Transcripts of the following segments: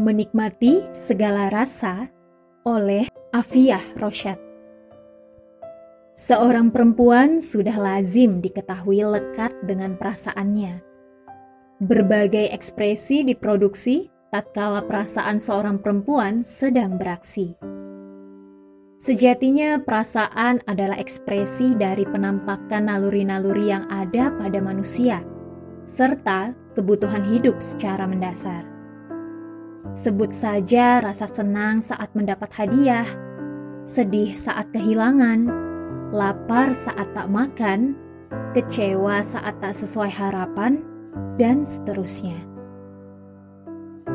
Menikmati segala rasa oleh Afiyah Rosyad. Seorang perempuan sudah lazim diketahui lekat dengan perasaannya. Berbagai ekspresi diproduksi tatkala perasaan seorang perempuan sedang beraksi. Sejatinya perasaan adalah ekspresi dari penampakan naluri-naluri yang ada pada manusia, serta kebutuhan hidup secara mendasar. Sebut saja rasa senang saat mendapat hadiah, sedih saat kehilangan, lapar saat tak makan, kecewa saat tak sesuai harapan, dan seterusnya.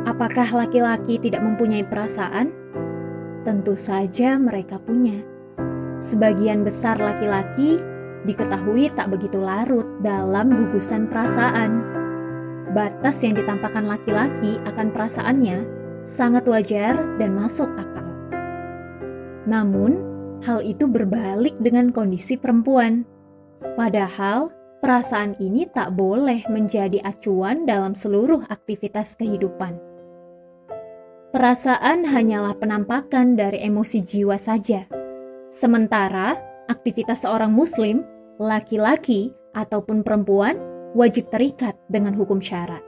Apakah laki-laki tidak mempunyai perasaan? Tentu saja mereka punya. Sebagian besar laki-laki diketahui tak begitu larut dalam gugusan perasaan batas yang ditampakkan laki-laki akan perasaannya sangat wajar dan masuk akal. Namun, hal itu berbalik dengan kondisi perempuan. Padahal, perasaan ini tak boleh menjadi acuan dalam seluruh aktivitas kehidupan. Perasaan hanyalah penampakan dari emosi jiwa saja. Sementara aktivitas seorang Muslim, laki-laki ataupun perempuan wajib terikat dengan hukum syara.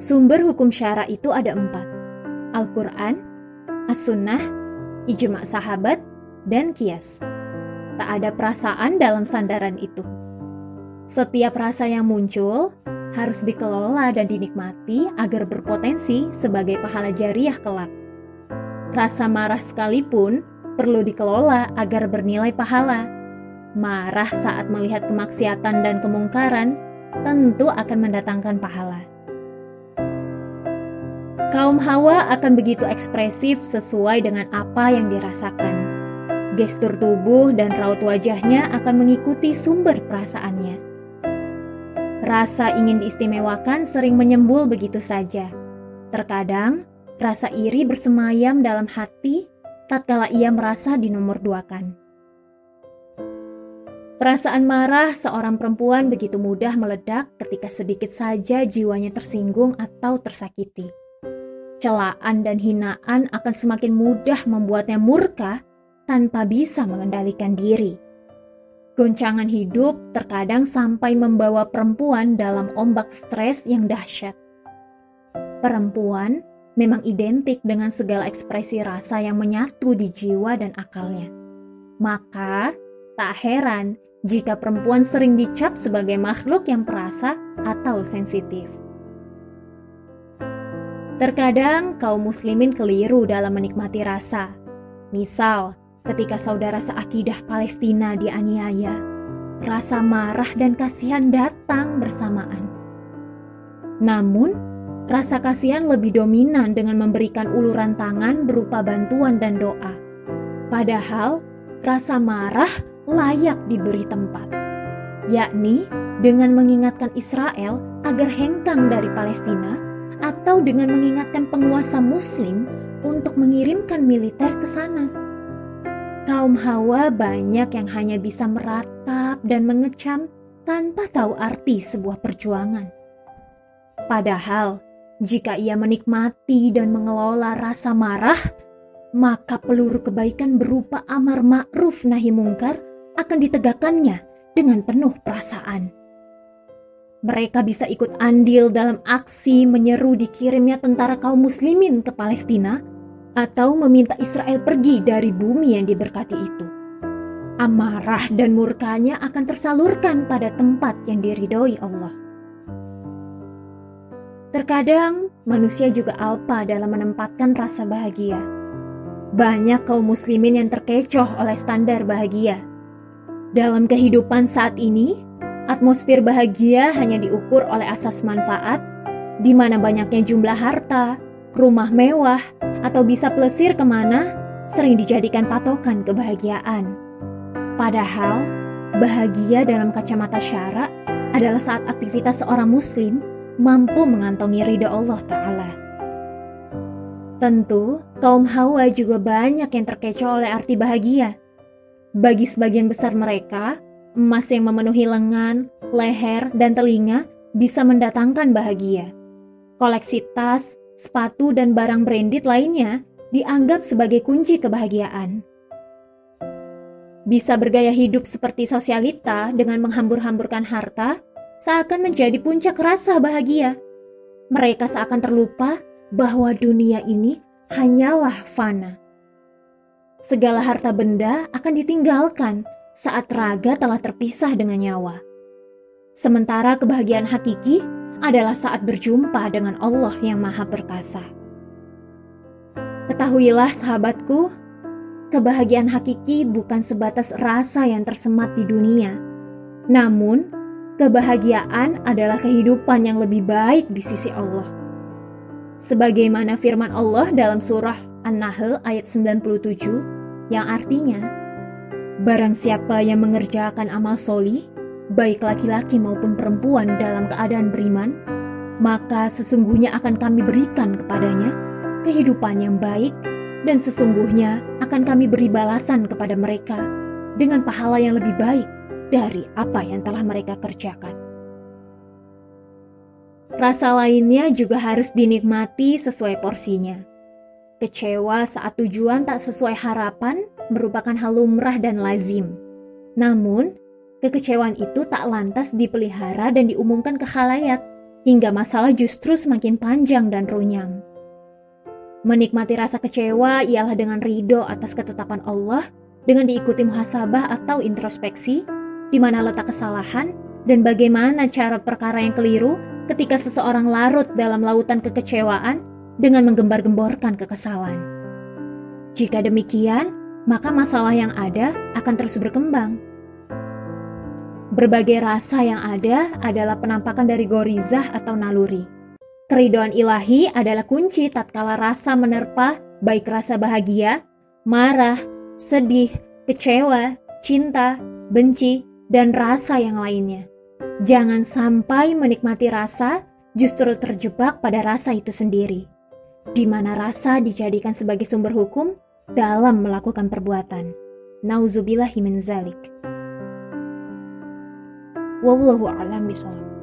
Sumber hukum syara itu ada empat. Al-Quran, As-Sunnah, Ijma' Sahabat, dan Kias. Tak ada perasaan dalam sandaran itu. Setiap rasa yang muncul harus dikelola dan dinikmati agar berpotensi sebagai pahala jariah kelak. Rasa marah sekalipun perlu dikelola agar bernilai pahala marah saat melihat kemaksiatan dan kemungkaran, tentu akan mendatangkan pahala. Kaum Hawa akan begitu ekspresif sesuai dengan apa yang dirasakan. Gestur tubuh dan raut wajahnya akan mengikuti sumber perasaannya. Rasa ingin diistimewakan sering menyembul begitu saja. Terkadang, rasa iri bersemayam dalam hati tatkala ia merasa dinomor duakan. Perasaan marah seorang perempuan begitu mudah meledak ketika sedikit saja jiwanya tersinggung atau tersakiti. Celaan dan hinaan akan semakin mudah membuatnya murka tanpa bisa mengendalikan diri. Goncangan hidup terkadang sampai membawa perempuan dalam ombak stres yang dahsyat. Perempuan memang identik dengan segala ekspresi rasa yang menyatu di jiwa dan akalnya. Maka, tak heran jika perempuan sering dicap sebagai makhluk yang perasa atau sensitif. Terkadang kaum muslimin keliru dalam menikmati rasa. Misal, ketika saudara seakidah Palestina dianiaya, rasa marah dan kasihan datang bersamaan. Namun, rasa kasihan lebih dominan dengan memberikan uluran tangan berupa bantuan dan doa. Padahal, rasa marah layak diberi tempat, yakni dengan mengingatkan Israel agar hengkang dari Palestina atau dengan mengingatkan penguasa Muslim untuk mengirimkan militer ke sana. Kaum Hawa banyak yang hanya bisa meratap dan mengecam tanpa tahu arti sebuah perjuangan. Padahal, jika ia menikmati dan mengelola rasa marah, maka peluru kebaikan berupa amar ma'ruf nahi mungkar akan ditegakkannya dengan penuh perasaan. Mereka bisa ikut andil dalam aksi menyeru dikirimnya tentara kaum muslimin ke Palestina atau meminta Israel pergi dari bumi yang diberkati itu. Amarah dan murkanya akan tersalurkan pada tempat yang diridhoi Allah. Terkadang manusia juga alpa dalam menempatkan rasa bahagia. Banyak kaum muslimin yang terkecoh oleh standar bahagia dalam kehidupan saat ini, atmosfer bahagia hanya diukur oleh asas manfaat, di mana banyaknya jumlah harta, rumah mewah, atau bisa plesir ke mana, sering dijadikan patokan kebahagiaan. Padahal, bahagia dalam kacamata syara adalah saat aktivitas seorang muslim mampu mengantongi ridha Allah Ta'ala. Tentu, kaum hawa juga banyak yang terkecoh oleh arti bahagia – bagi sebagian besar mereka, emas yang memenuhi lengan, leher, dan telinga bisa mendatangkan bahagia. Koleksi tas, sepatu, dan barang branded lainnya dianggap sebagai kunci kebahagiaan. Bisa bergaya hidup seperti sosialita dengan menghambur-hamburkan harta seakan menjadi puncak rasa bahagia. Mereka seakan terlupa bahwa dunia ini hanyalah fana. Segala harta benda akan ditinggalkan saat raga telah terpisah dengan nyawa. Sementara kebahagiaan hakiki adalah saat berjumpa dengan Allah yang Maha Perkasa. Ketahuilah, sahabatku, kebahagiaan hakiki bukan sebatas rasa yang tersemat di dunia, namun kebahagiaan adalah kehidupan yang lebih baik di sisi Allah. Sebagaimana firman Allah dalam surah An-Nahl ayat 97 yang artinya, Barang siapa yang mengerjakan amal soli, baik laki-laki maupun perempuan dalam keadaan beriman, maka sesungguhnya akan kami berikan kepadanya kehidupan yang baik dan sesungguhnya akan kami beri balasan kepada mereka dengan pahala yang lebih baik dari apa yang telah mereka kerjakan. Rasa lainnya juga harus dinikmati sesuai porsinya. Kecewa saat tujuan tak sesuai harapan merupakan hal lumrah dan lazim. Namun, Kekecewaan itu tak lantas dipelihara dan diumumkan ke khalayak, hingga masalah justru semakin panjang dan runyam. Menikmati rasa kecewa ialah dengan ridho atas ketetapan Allah, dengan diikuti muhasabah atau introspeksi, di mana letak kesalahan, dan bagaimana cara perkara yang keliru ketika seseorang larut dalam lautan kekecewaan dengan menggembar-gemborkan kekesalan. Jika demikian, maka masalah yang ada akan terus berkembang Berbagai rasa yang ada adalah penampakan dari gorizah atau naluri. Keridoan ilahi adalah kunci tatkala rasa menerpa baik rasa bahagia, marah, sedih, kecewa, cinta, benci, dan rasa yang lainnya. Jangan sampai menikmati rasa justru terjebak pada rasa itu sendiri, di mana rasa dijadikan sebagai sumber hukum dalam melakukan perbuatan. Nauzubillahi min zalik. Wallahu a'lam bishawab.